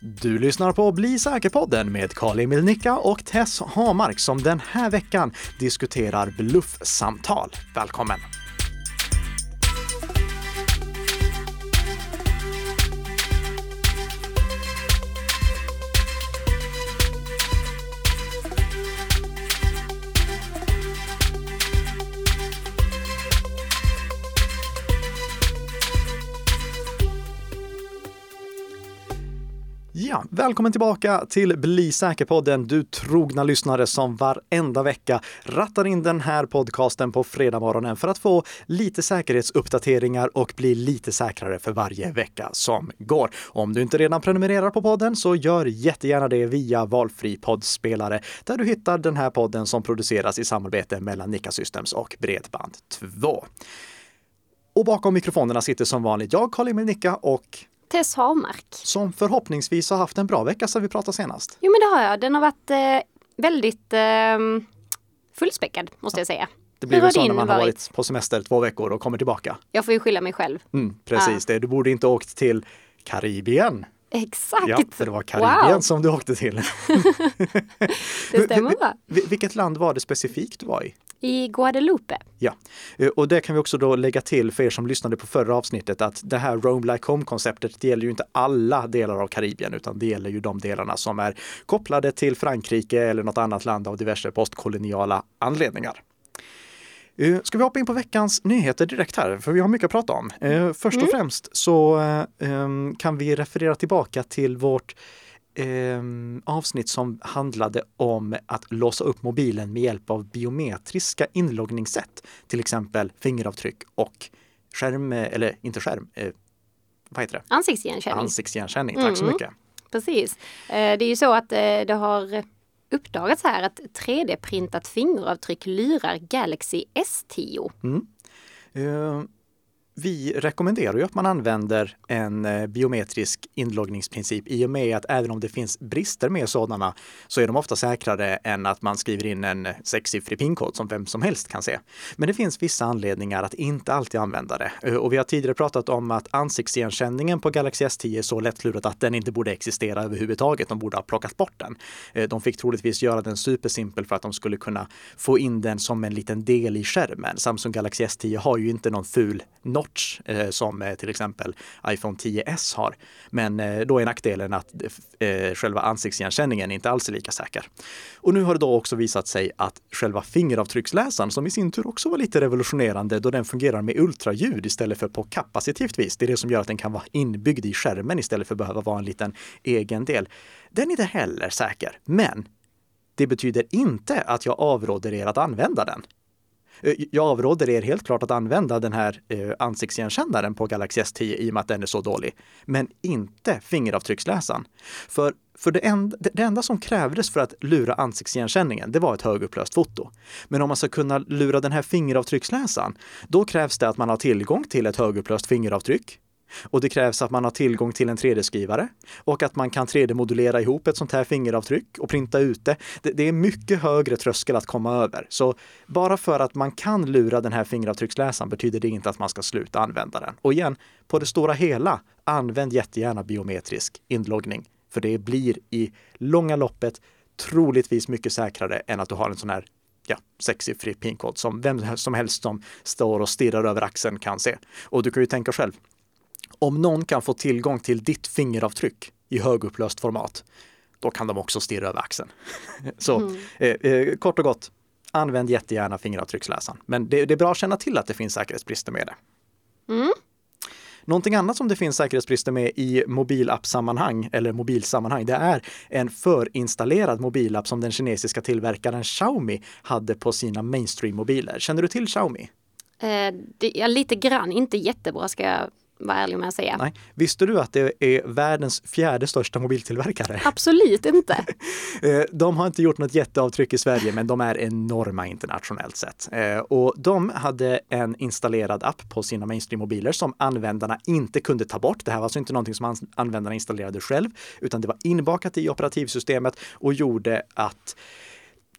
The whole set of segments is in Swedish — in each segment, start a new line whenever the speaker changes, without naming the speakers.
Du lyssnar på Bli säker-podden med Karl-Emil Nicka och Tess Hamark som den här veckan diskuterar bluffsamtal. Välkommen! Välkommen tillbaka till Bli säker-podden, du trogna lyssnare som varenda vecka rattar in den här podcasten på fredagsmorgonen för att få lite säkerhetsuppdateringar och bli lite säkrare för varje vecka som går. Om du inte redan prenumererar på podden så gör jättegärna det via valfri poddspelare där du hittar den här podden som produceras i samarbete mellan Nika Systems och Bredband2. Och bakom mikrofonerna sitter som vanligt jag, Karl-Emil Nicka och
Tess Harmark.
Som förhoppningsvis har haft en bra vecka sedan vi pratade senast.
Jo men det har jag. Den har varit eh, väldigt eh, fullspäckad måste jag säga.
Det blir väl så när man har varit på semester två veckor och kommer tillbaka.
Jag får ju skylla mig själv.
Mm, precis, ja. det. du borde inte åkt till Karibien.
Exakt!
Ja, för det var Karibien wow. som du åkte till.
det stämmer bra.
Vilket land var det specifikt du var i?
I Guadeloupe.
Ja, eh, och det kan vi också då lägga till för er som lyssnade på förra avsnittet att det här Rome like home-konceptet gäller ju inte alla delar av Karibien utan det gäller ju de delarna som är kopplade till Frankrike eller något annat land av diverse postkoloniala anledningar. Eh, ska vi hoppa in på veckans nyheter direkt här, för vi har mycket att prata om. Eh, först och mm. främst så ehm, kan vi referera tillbaka till vårt eh, avsnitt som handlade om att låsa upp mobilen med hjälp av biometriska inloggningssätt, till exempel fingeravtryck och skärm, eller inte skärm, eh, vad heter det?
Ansiktsigenkänning.
Ansiktsigenkänning, tack mm. så mycket.
Precis. Eh, det är ju så att eh, det har uppdagats här att 3D-printat fingeravtryck lurar Galaxy S10. Mm.
Vi rekommenderar ju att man använder en eh, biometrisk inloggningsprincip i och med att även om det finns brister med sådana så är de ofta säkrare än att man skriver in en eh, sexsiffrig pinkod som vem som helst kan se. Men det finns vissa anledningar att inte alltid använda det. Eh, och vi har tidigare pratat om att ansiktsigenkänningen på Galaxy S10 är så lättlurat att den inte borde existera överhuvudtaget. De borde ha plockat bort den. De fick troligtvis göra den supersimpel för att de skulle kunna få in den som en liten del i skärmen. Samsung Galaxy S10 har ju inte någon ful notch eh, som eh, till exempel iPhone 10s har. Men eh, då är nackdelen att eh, eh, själva ansiktsigenkänningen inte alls är lika säker. Och nu har det då också visat sig att själva fingeravtrycksläsaren, som i sin tur också var lite revolutionerande då den fungerar med ultraljud istället för på kapacitivt vis. Det är det som gör att den kan vara inbyggd i skärmen istället för att behöva vara en liten egen del. Den är inte heller säker, men det betyder inte att jag avråder er att använda den. Eh, jag avråder er helt klart att använda den här eh, ansiktsigenkännaren på Galaxy S10 i och med att den är så dålig. Men inte fingeravtrycksläsaren. För, för det, enda, det enda som krävdes för att lura ansiktsigenkänningen, det var ett högupplöst foto. Men om man ska kunna lura den här fingeravtrycksläsaren, då krävs det att man har tillgång till ett högupplöst fingeravtryck och det krävs att man har tillgång till en 3D-skrivare och att man kan 3D-modulera ihop ett sånt här fingeravtryck och printa ut det. Det är mycket högre tröskel att komma över. Så bara för att man kan lura den här fingeravtrycksläsaren betyder det inte att man ska sluta använda den. Och igen, på det stora hela, använd jättegärna biometrisk inloggning. För det blir i långa loppet troligtvis mycket säkrare än att du har en sån här ja, sexsiffrig pinkod som vem som helst som står och stirrar över axeln kan se. Och du kan ju tänka själv, om någon kan få tillgång till ditt fingeravtryck i högupplöst format, då kan de också stirra över axeln. Så mm. eh, eh, kort och gott, använd jättegärna fingeravtrycksläsaren. Men det, det, är bra att känna till att det finns säkerhetsbrister med det. Mm. Någonting annat som det finns säkerhetsbrister med i mobilappsammanhang eller mobilsammanhang, det är en förinstallerad mobilapp som den kinesiska tillverkaren Xiaomi hade på sina mainstream-mobiler. Känner du till Xiaomi?
Eh, det, ja, lite grann, inte jättebra ska jag vara ärlig med att säga.
Nej. Visste du att det är världens fjärde största mobiltillverkare?
Absolut inte.
Eh, de har inte gjort något jätteavtryck i Sverige, men de är enorma internationellt sett. Eh, och de hade en installerad app på sina mainstream-mobiler som användarna inte kunde ta bort. Det här var alltså inte någonting som användarna installerade själv, utan det var inbakat i operativsystemet och gjorde att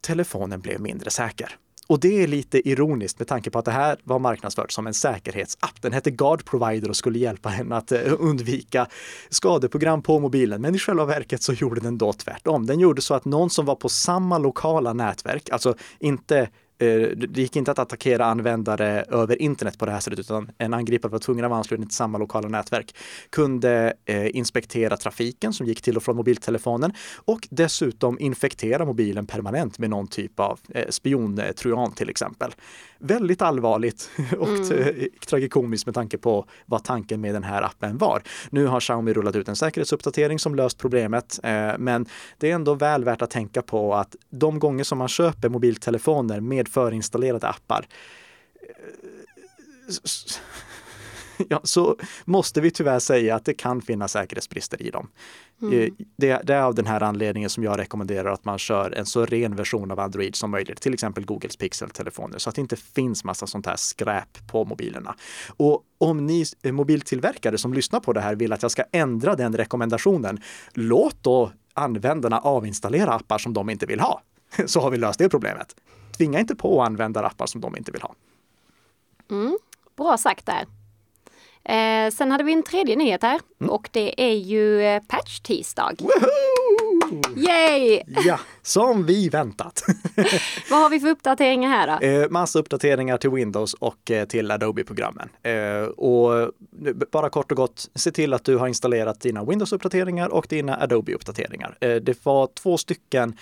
telefonen blev mindre säker och det är lite ironiskt med tanke på att det här var marknadsfört som en säkerhetsapp. Den hette Guard Provider och skulle hjälpa henne att eh, undvika skadeprogram på mobilen. Men i själva verket så gjorde den då tvärtom. Den gjorde så att någon som var på samma lokala nätverk, alltså inte det gick inte att attackera användare över internet på det här sättet, utan en angripare var tvungen att vara ansluten till samma lokala nätverk. Kunde eh, inspektera trafiken som gick till och från mobiltelefonen och dessutom infektera mobilen permanent med någon typ av eh, spiontrojan till exempel. Väldigt allvarligt och mm. tragikomiskt med tanke på vad tanken med den här appen var. Nu har Xiaomi rullat ut en säkerhetsuppdatering som löst problemet, men det är ändå väl värt att tänka på att de gånger som man köper mobiltelefoner med med förinstallerade appar ja, så måste vi tyvärr säga att det kan finnas säkerhetsbrister i dem. Mm. Eh, det, det, är av den här anledningen som jag rekommenderar att man kör en så ren version av Android som möjligt, till exempel Googles Pixel-telefoner, så att det inte finns massa sånt här skräp på mobilerna. Och om ni mobiltillverkare som lyssnar på det här vill att jag ska ändra den rekommendationen, låt då användarna avinstallera appar som de inte vill ha, så har vi löst det problemet tvinga inte på att använda appar som de inte vill ha.
Mm, bra sagt där. Eh, sen hade vi en tredje nyhet här mm. och det är ju eh, patch-tisdag. Yay!
Ja, som vi väntat.
Vad har vi för uppdateringar här då?
Eh, massa uppdateringar till Windows och eh, till Adobe-programmen. Eh, och bara kort och gott, se till att du har installerat dina Windows-uppdateringar och dina Adobe-uppdateringar. Eh, det var två stycken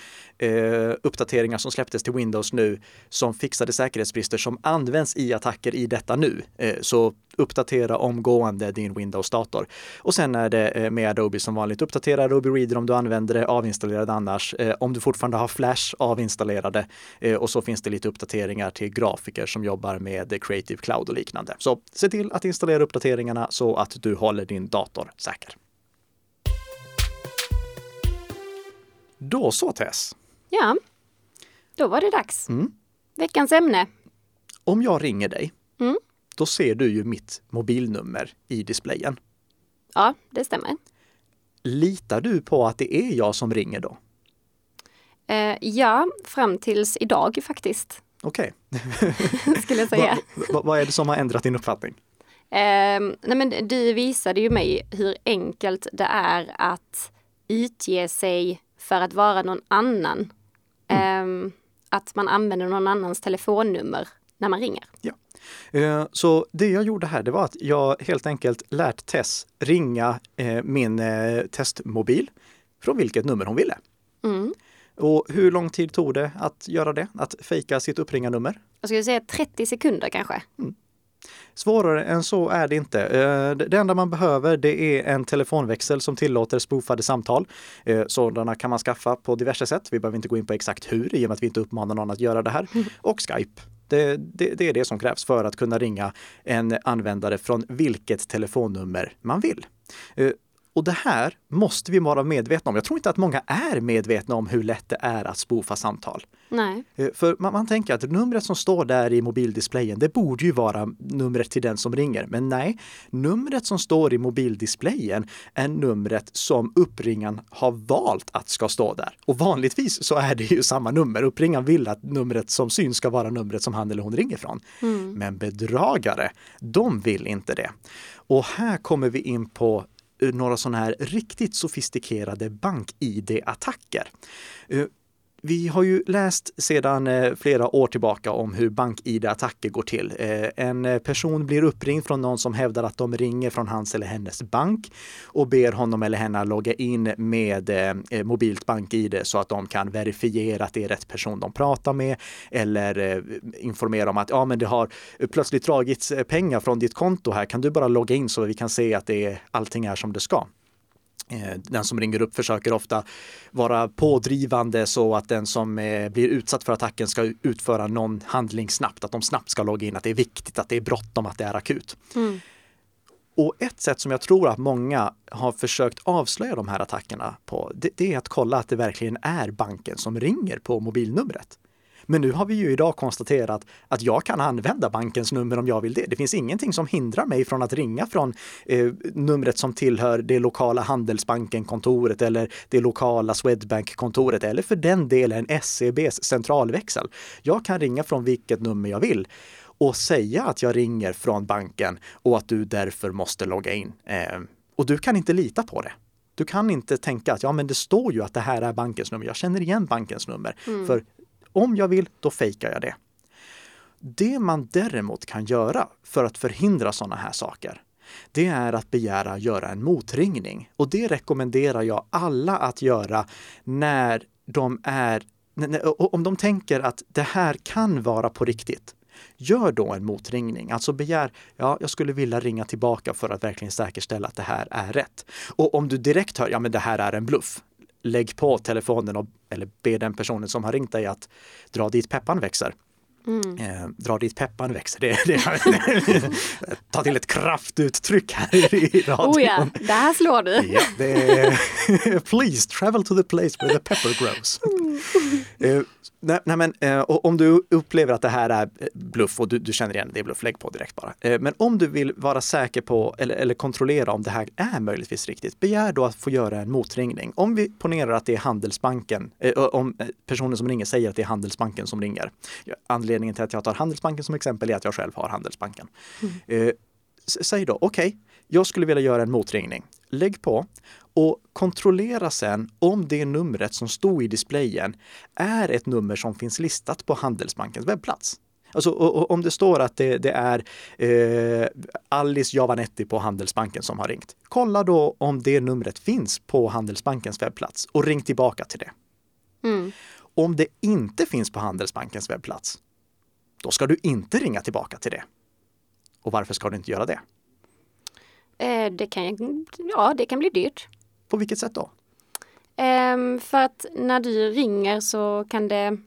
uppdateringar som släpptes till Windows nu som fixade säkerhetsbrister som används i attacker i detta nu. Så uppdatera omgående din Windows-dator. Och sen är det med Adobe som vanligt, uppdatera Adobe Reader om du använder det, avinstallerad annars. Eh, om du fortfarande har Flash, avinstallerade. Eh, och så finns det lite uppdateringar till grafiker som jobbar med Creative Cloud och liknande. Så se till att installera uppdateringarna så att du håller din dator säker. Då så Tess.
Ja, då var det dags. Mm. Veckans ämne.
Om jag ringer dig, mm. då ser du ju mitt mobilnummer i displayen.
Ja, det stämmer.
Litar du på att det är jag som ringer då?
Eh, ja, fram tills idag faktiskt.
Okej.
Okay. Skulle jag säga.
vad va, va är det som har ändrat din uppfattning?
Eh, nej men du visade ju mig hur enkelt det är att utge sig för att vara någon annan. Mm. Eh, att man använder någon annans telefonnummer när man ringer.
Ja. Eh, så det jag gjorde här, det var att jag helt enkelt lärt Tess ringa eh, min eh, testmobil från vilket nummer hon ville. Mm. Och hur lång tid tog det att göra det? Att fejka sitt uppringarnummer?
Jag skulle säga 30 sekunder kanske. Mm.
Svårare än så är det inte. Det enda man behöver det är en telefonväxel som tillåter spoofade samtal. Sådana kan man skaffa på diverse sätt. Vi behöver inte gå in på exakt hur i och med att vi inte uppmanar någon att göra det här. Och Skype. Det, det, det, är det som krävs för att kunna ringa en användare från vilket telefonnummer man vill. Och det här måste vi vara medvetna om. Jag tror inte att många är medvetna om hur lätt det är att spoofa samtal.
Nej.
Eh, för man, man, tänker att numret som står där i mobildisplayen, det borde ju vara numret till den som ringer. Men nej, numret som står i mobildisplayen är numret som uppringaren har valt att ska stå där. Och vanligtvis så är det ju samma nummer. Uppringaren vill att numret som syns ska vara numret som han eller hon ringer från. Mm. Men bedragare, de vill inte det. Och här kommer vi in på Eh, några sådana här riktigt sofistikerade bank-id-attacker. Eh, vi har ju läst sedan eh, flera år tillbaka om hur bank-id-attacker går till. Eh, en eh, person blir uppringd från någon som hävdar att de ringer från hans eller hennes bank och ber honom eller henne logga in med mobilt bank-id så att de kan verifiera att det är rätt person de pratar med eller informera om att ja, men det har plötsligt dragits pengar från ditt konto här. Kan du bara logga in så vi kan se att det är, allting är som det ska? Eh, den som ringer upp försöker ofta vara pådrivande så att den som eh, blir utsatt för attacken ska utföra någon handling snabbt, att de snabbt ska logga in, att det är viktigt, att det är bråttom, att det är akut. Mm. Och ett sätt som jag tror att många har försökt avslöja de här attackerna på, det, det, är att kolla att det verkligen är banken som ringer på mobilnumret. Men nu har vi ju idag konstaterat att jag kan använda bankens nummer om jag vill det. Det finns ingenting som hindrar mig från att ringa från eh, numret som tillhör det lokala Handelsbanken-kontoret eller det lokala Swedbank-kontoret eller för den delen SEBs centralväxel. Jag kan ringa från vilket nummer jag vill och säga att jag ringer från banken och att du därför måste logga in. Eh, och du kan inte lita på det. Du kan inte tänka att ja, men det står ju att det här är bankens nummer. Jag känner igen bankens nummer. Mm. För om jag vill, då fejkar jag det. Det man däremot kan göra för att förhindra sådana här saker, det är att begära att göra en motringning. Och det rekommenderar jag alla att göra när de är, om de tänker att det här kan vara på riktigt. Gör då en motringning, alltså begär, ja, jag skulle vilja ringa tillbaka för att verkligen säkerställa att det här är rätt. Och om du direkt hör, ja men det här är en bluff, lägg på telefonen och, eller be den personen som har ringt dig att dra dit peppan växer. Mm. Eh, dra dit peppan växer. Det, det, ta till ett kraftuttryck här i radion.
Oh ja, där slår du.
ja, är, please travel to the place where the pepper grows. Mm. Eh, Nej, nej, men eh, om du upplever att det här är eh, bluff och du, du känner igen det är bluff, lägg på direkt bara. Eh, men om du vill vara säker på eller, eller, kontrollera om det här är möjligtvis riktigt, begär då att få göra en motringning. Om vi ponerar att det är Handelsbanken, om personen som ringer säger att det är Handelsbanken som ringer. Anledningen till att jag tar Handelsbanken som exempel är att jag själv har Handelsbanken. Mm. Eh, säg då, okej, okay, jag skulle vilja göra en motringning. Lägg på och kontrollera sen om det numret som stod i displayen är ett nummer som finns listat på Handelsbankens webbplats. Alltså om det står att det, det är eh, Alice Javanetti på Handelsbanken som har ringt. Kolla då om det numret finns på Handelsbankens webbplats och ring tillbaka till det. Mm. Om det inte finns på Handelsbankens webbplats, då ska du inte ringa tillbaka till det. Och varför ska du inte göra det?
Eh, det kan, ja, det kan bli dyrt.
På vilket sätt då?
Um, för att när du ringer så kan det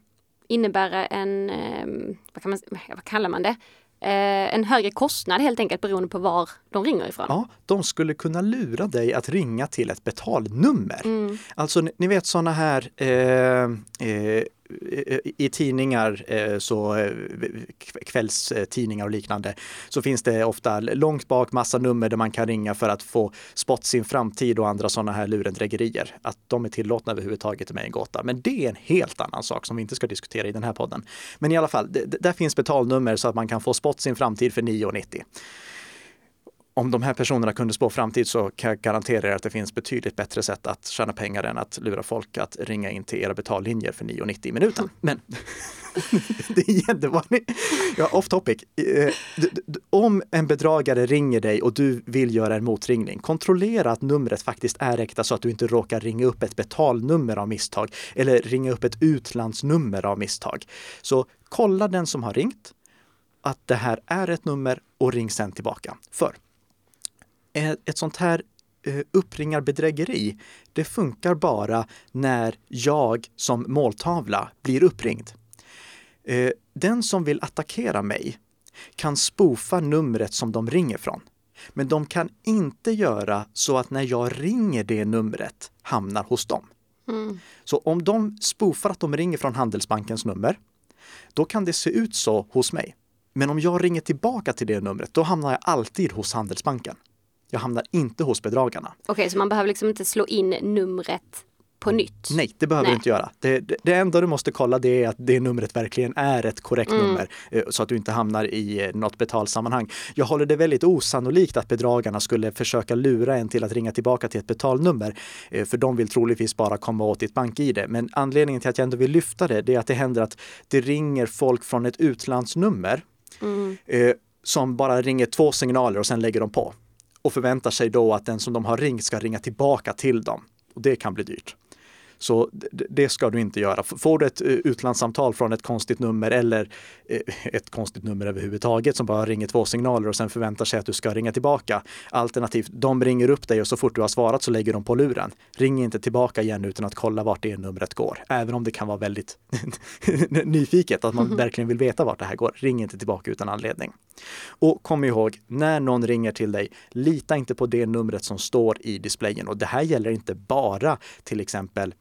innebära en, um, vad, kan man, vad kallar man det? Uh, en högre kostnad helt enkelt beroende på var de ringer ifrån.
Ja, de skulle kunna lura dig att ringa till ett betalnummer. Mm. Alltså ni, ni vet sådana här eh, eh, i tidningar, eh, så eh, kvällstidningar och liknande, så finns det ofta långt bak massa nummer där man kan ringa för att få spott sin framtid och andra sådana här lurendrägerier. Att de är tillåtna överhuvudtaget är mig en gåta. Men det är en helt annan sak som vi inte ska diskutera i den här podden. Men i alla fall, där finns betalnummer så att man kan få spott sin framtid för 9,90 om de här personerna kunde spå framtid så kan jag garantera er att det finns betydligt bättre sätt att tjäna pengar än att lura folk att ringa in till era betallinjer för 9,90 i minuten. Men det är jättebra. Ja, off topic. Eh, om en bedragare ringer dig och du vill göra en motringning, kontrollera att numret faktiskt är äkta så att du inte råkar ringa upp ett betalnummer av misstag eller ringa upp ett utlandsnummer av misstag. Så kolla den som har ringt, att det här är ett nummer och ring sen tillbaka. För ett sånt här eh, uppringarbedrägeri, det funkar bara när jag som måltavla blir uppringd. Eh, den som vill attackera mig kan spoofa numret som de ringer från. Men de kan inte göra så att när jag ringer det numret hamnar hos dem. Mm. Så om de spoofar att de ringer från Handelsbankens nummer, då kan det se ut så hos mig. Men om jag ringer tillbaka till det numret, då hamnar jag alltid hos Handelsbanken. Jag hamnar inte hos bedragarna.
Okej, okay, så man behöver liksom inte slå in numret på nytt?
Nej, det behöver Nej. du inte göra. Det, det, det, enda du måste kolla det är att det numret verkligen är ett korrekt mm. nummer eh, så att du inte hamnar i eh, något betalsammanhang. Jag håller det väldigt osannolikt att bedragarna skulle försöka lura en till att ringa tillbaka till ett betalnummer, eh, för de vill troligtvis bara komma åt ditt bank-id. Men anledningen till att jag ändå vill lyfta det, det är att det händer att det ringer folk från ett utlandsnummer mm. som bara ringer två signaler och sen lägger de på och förväntar sig då att den som de har ringt ska ringa tillbaka till dem. Och det kan bli dyrt. Så det ska du inte göra. Får du ett eh, utlandssamtal från ett konstigt nummer eller eh, ett konstigt nummer överhuvudtaget som bara ringer två signaler och sen förväntar sig att du ska ringa tillbaka. Alternativt, de ringer upp dig och så fort du har svarat så lägger de på luren. Ring inte tillbaka igen utan att kolla vart det numret går. Även om det kan vara väldigt nyfiket, att man mm -hmm. verkligen vill veta vart det här går. Ring inte tillbaka utan anledning. Och kom ihåg, när någon ringer till dig, lita inte på det numret som står i displayen. Och det här gäller inte bara till exempel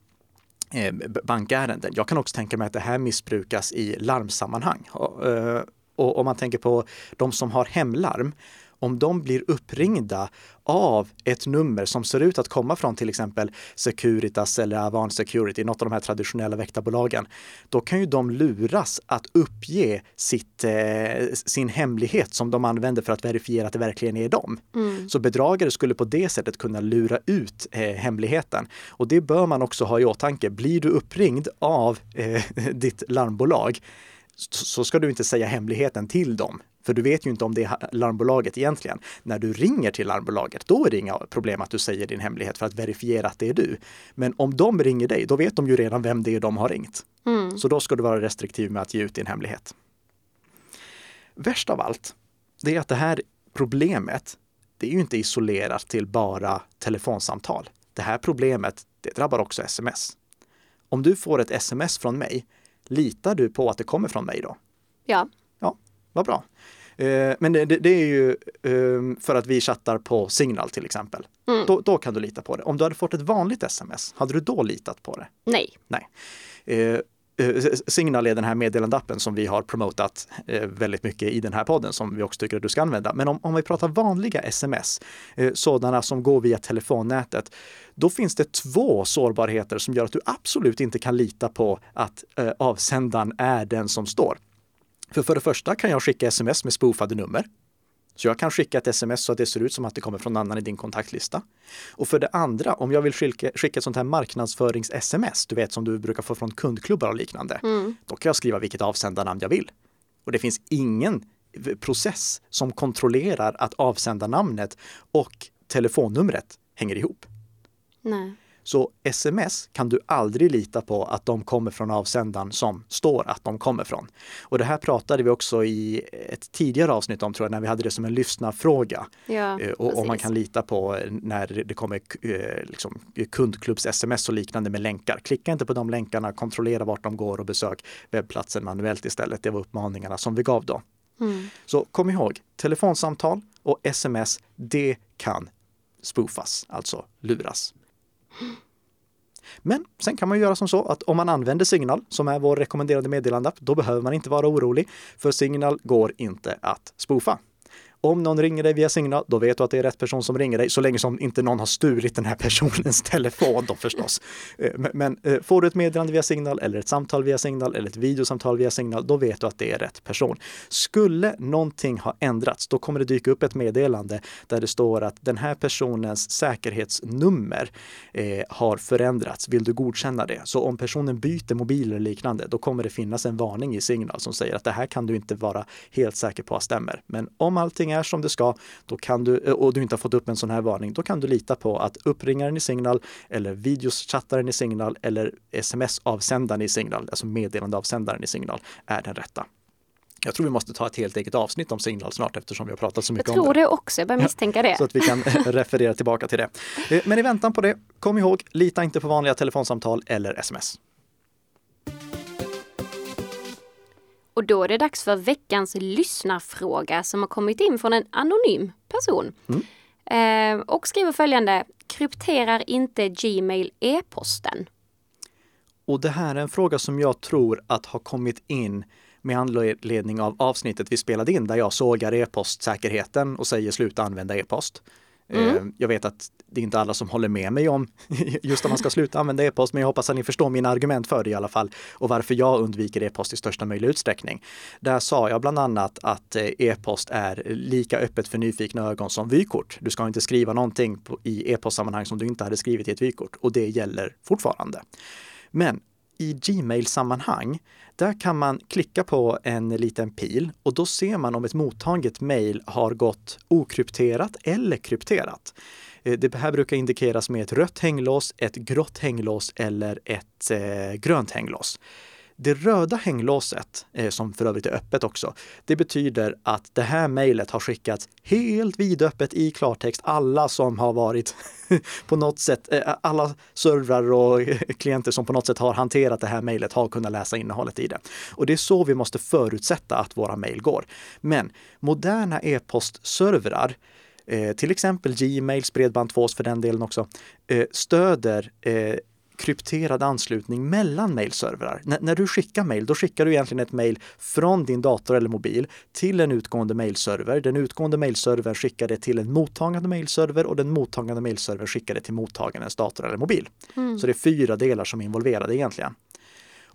eh, bankärenden. Jag kan också tänka mig att det här missbrukas i larmsammanhang. Eh, och om man tänker på de som har hemlarm om de blir uppringda av ett nummer som ser ut att komma från till exempel Securitas eller Avant Security, något av de här traditionella väktarbolagen, då kan ju de luras att uppge sitt, eh, sin hemlighet som de använder för att verifiera att det verkligen är dem. Mm. Så bedragare skulle på det sättet kunna lura ut eh, hemligheten. Och det bör man också ha i åtanke. Blir du uppringd av eh, ditt larmbolag så ska du inte säga hemligheten till dem. För du vet ju inte om det är larmbolaget egentligen. När du ringer till larmbolaget, då är det inga problem att du säger din hemlighet för att verifiera att det är du. Men om de ringer dig, då vet de ju redan vem det är de har ringt. Mm. Så då ska du vara restriktiv med att ge ut din hemlighet. Värst av allt, det är att det här problemet, det är ju inte isolerat till bara telefonsamtal. Det här problemet, det drabbar också sms. Om du får ett sms från mig, litar du på att det kommer från mig då?
Ja.
Ja, vad bra. Eh, men det, det, är ju ehm, för att vi chattar på Signal till exempel. Mm. Då, då, kan du lita på det. Om du hade fått ett vanligt sms, hade du då litat på det?
Nej.
Nej. Eh, eh, Signal är den här meddelandeappen som vi har promotat väldigt mycket i den här podden som vi också tycker att du ska använda. Men om, om vi pratar vanliga sms, sådana som går via telefonnätet, då finns det två sårbarheter som gör att du absolut inte kan lita på att avsändaren är den som står. För för det första kan jag skicka sms med spoofade nummer. Så jag kan skicka ett sms så att det ser ut som att det kommer från någon annan i din kontaktlista. Och för det andra, om jag vill skicka, skicka ett sånt här marknadsförings-sms, du vet som du brukar få från kundklubbar och liknande, mm. då kan jag skriva vilket avsändarnamn jag vill. Och det finns ingen process som kontrollerar att avsändarnamnet och telefonnumret hänger ihop.
Nej.
Så sms kan du aldrig lita på att de kommer från avsändaren som står att de kommer från. Och det här pratade vi också i ett tidigare avsnitt om, tror jag, när vi hade det som en lyssnarfråga.
Ja,
eh, och om man kan lita på när det kommer eh, liksom, kundklubbs-sms och liknande med länkar. Klicka inte på de länkarna, kontrollera vart de går och besök webbplatsen manuellt istället. Det var uppmaningarna som vi gav då. Mm. Så kom ihåg, telefonsamtal och sms, det kan spoofas, alltså luras. Men sen kan man göra som så att om man använder Signal, som är vår rekommenderade meddelandeapp, då behöver man inte vara orolig, för Signal går inte att spoofa. Om någon ringer dig via Signal, då vet du att det är rätt person som ringer dig, så länge som inte någon har stulit den här personens telefon då förstås. Eh, men eh, får du ett meddelande via Signal eller ett samtal via Signal eller ett videosamtal via Signal, då vet du att det är rätt person. Skulle någonting ha ändrats, då kommer det dyka upp ett meddelande där det står att den här personens säkerhetsnummer eh, har förändrats. Vill du godkänna det? Så om personen byter mobil eller liknande, då kommer det finnas en varning i Signal som säger att det här kan du inte vara helt säker på att stämmer. Men om allting är som det ska, då kan du, eh, och du inte har fått upp en sån här varning, då kan du lita på att uppringaren i Signal eller videochattaren i Signal eller sms-avsändaren i Signal, alltså meddelandeavsändaren i Signal, är den rätta. Jag tror vi måste ta ett helt eget avsnitt om Signal snart eftersom vi har pratat så mycket
om det.
Jag
tror det också, jag börjar misstänka det.
Så att vi kan referera tillbaka till det. Eh, men i väntan på det, kom ihåg, lita inte på vanliga telefonsamtal eller sms.
Och då är det dags för veckans lyssnarfråga som har kommit in från en anonym person. Mm. Eh, och skriver följande. Krypterar inte Gmail e-posten?
Och det här är en fråga som jag tror att har kommit in med anledning av avsnittet vi spelade in där jag sågar e-postsäkerheten och säger sluta använda e-post. Mm. Eh, jag vet att det är inte alla som håller med mig om just att man ska sluta använda e-post, men jag hoppas att ni förstår mina argument för det i alla fall och varför jag undviker e-post i största möjliga utsträckning. Där sa jag bland annat att eh, e-post är lika öppet för nyfikna ögon som vykort. Du ska inte skriva någonting i e-postsammanhang som du inte hade skrivit i ett vykort och det gäller fortfarande. Men i Gmail-sammanhang, där kan man klicka på en liten pil och då ser man om ett mottaget mejl har gått okrypterat eller krypterat. Eh, det här brukar indikeras med ett rött hänglås, ett grått hänglås eller ett eh, grönt hänglås. Det röda hänglåset, eh, som för övrigt är öppet också, det betyder att det här mejlet har skickats helt vidöppet i klartext. Alla som har varit på något sätt, eh, alla servrar och klienter som på något sätt har hanterat det här mejlet har kunnat läsa innehållet i det. Och det är så vi måste förutsätta att våra mejl går. Men moderna e-postservrar eh, till exempel Gmails, Bredband2 för den delen också, stöder krypterad anslutning mellan mailservrar. N när du skickar mail, då skickar du egentligen ett mail från din dator eller mobil till en utgående mailserver. Den utgående mailservern skickar det till en mottagande mailserver och den mottagande mailservern skickar det till mottagarens dator eller mobil. Mm. Så det är fyra delar som är involverade egentligen.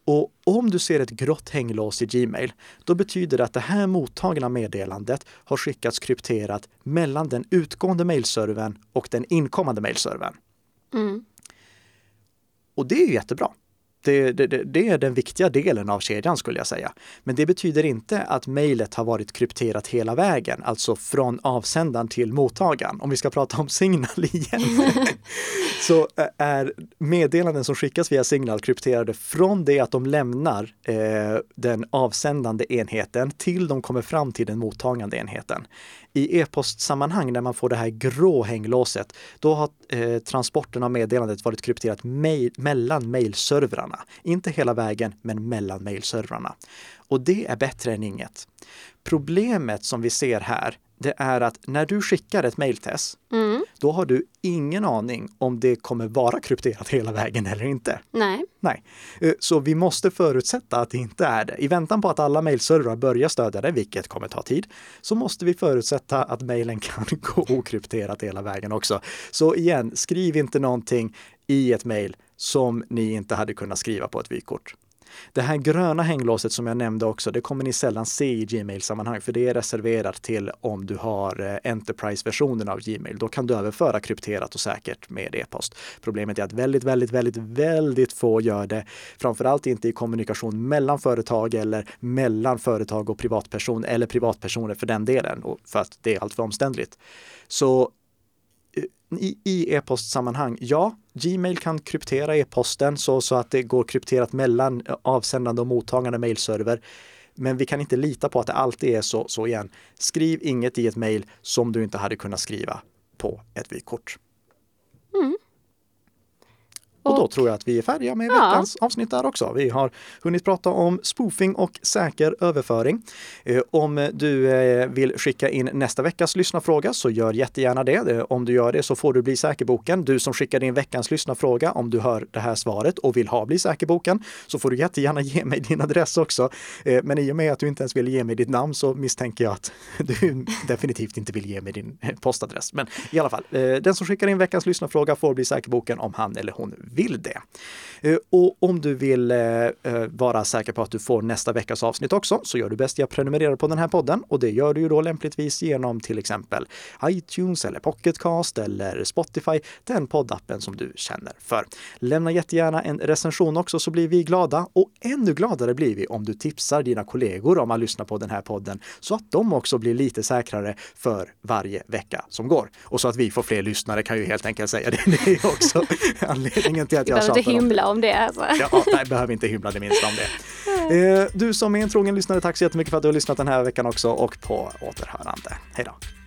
Och om du ser ett grått hänglås i Gmail, då betyder det att det här mottagna meddelandet har skickats krypterat mellan den utgående mailservern och den inkommande mailservern. Mm. Och det är jättebra. Det, det, det, är den viktiga delen av kedjan skulle jag säga. Men det betyder inte att mejlet har varit krypterat hela vägen, alltså från avsändaren till mottagaren. Om vi ska prata om Signal igen, så är meddelanden som skickas via Signal krypterade från det att de lämnar eh, den avsändande enheten till de kommer fram till den mottagande enheten i e-postsammanhang när man får det här grå hänglåset, då har eh, transporten av meddelandet varit krypterat mail, mellan mailservrarna. Inte hela vägen, men mellan mailservrarna. Och det är bättre än inget. Problemet som vi ser här, det är att när du skickar ett mejltest, mm. då har du ingen aning om det kommer vara krypterat hela vägen eller inte.
Nej.
Nej. Eh, så vi måste förutsätta att det inte är det. I väntan på att alla mejlservrar börjar stödja det, vilket kommer ta tid, så måste vi förutsätta att mejlen kan gå okrypterat hela vägen också. Så igen, skriv inte någonting i ett mejl som ni inte hade kunnat skriva på ett vykort. Det här gröna hänglåset som jag nämnde också, det kommer ni sällan se i Gmail-sammanhang, för det är reserverat till om du har eh, Enterprise-versionen av Gmail. Då kan du överföra krypterat och säkert med e-post. Problemet är att väldigt, väldigt, väldigt, väldigt få gör det. Framförallt inte i kommunikation mellan företag eller mellan företag och privatperson eller privatpersoner för den delen, för att det är alltför omständligt. Så eh, i e-postsammanhang, ja, Gmail kan kryptera e-posten så, så att det går krypterat mellan eh, avsändande och mottagande mailserver. Men vi kan inte lita på att det alltid är så, så igen. Skriv inget i ett mail som du inte hade kunnat skriva på ett vykort. Mm. Och då tror jag att vi är färdiga med veckans ja. avsnitt där också. Vi har hunnit prata om spoofing och säker överföring. Eh, om du eh, vill skicka in nästa veckas lyssnarfråga så gör jättegärna det. Eh, om du gör det så får du Bli säker-boken. Du som skickade in veckans lyssnarfråga, om du hör det här svaret och vill ha Bli säker-boken så får du jättegärna ge mig din adress också. Men i och med att du inte ens vill ge mig ditt namn så misstänker jag att du definitivt inte vill ge mig din postadress. Men i alla fall, den som skickar in veckans lyssnarfråga får Bli säker-boken om han eller hon vill det. Eh, och om du vill eh, eh, vara säker på att du får nästa veckas avsnitt också så gör du bäst i att prenumerera på den här podden och det gör du ju då lämpligtvis genom till exempel iTunes eller Pocketcast eller Spotify, den poddappen som du känner för. Lämna jättegärna en recension också så blir vi glada och ännu gladare blir vi om du tipsar dina kollegor om att lyssna på den här podden så att de också blir lite säkrare för varje vecka som går. Och så att vi får fler lyssnare kan ju helt enkelt säga det. Det är också anledningen till att jag
behöver inte hymla om det. Alltså.
Ja, nej, behöver inte hymla det minsta om det. Eh, du som är en trogen lyssnare, tack så jättemycket för att du har lyssnat den här veckan också och på återhörande. Hej då!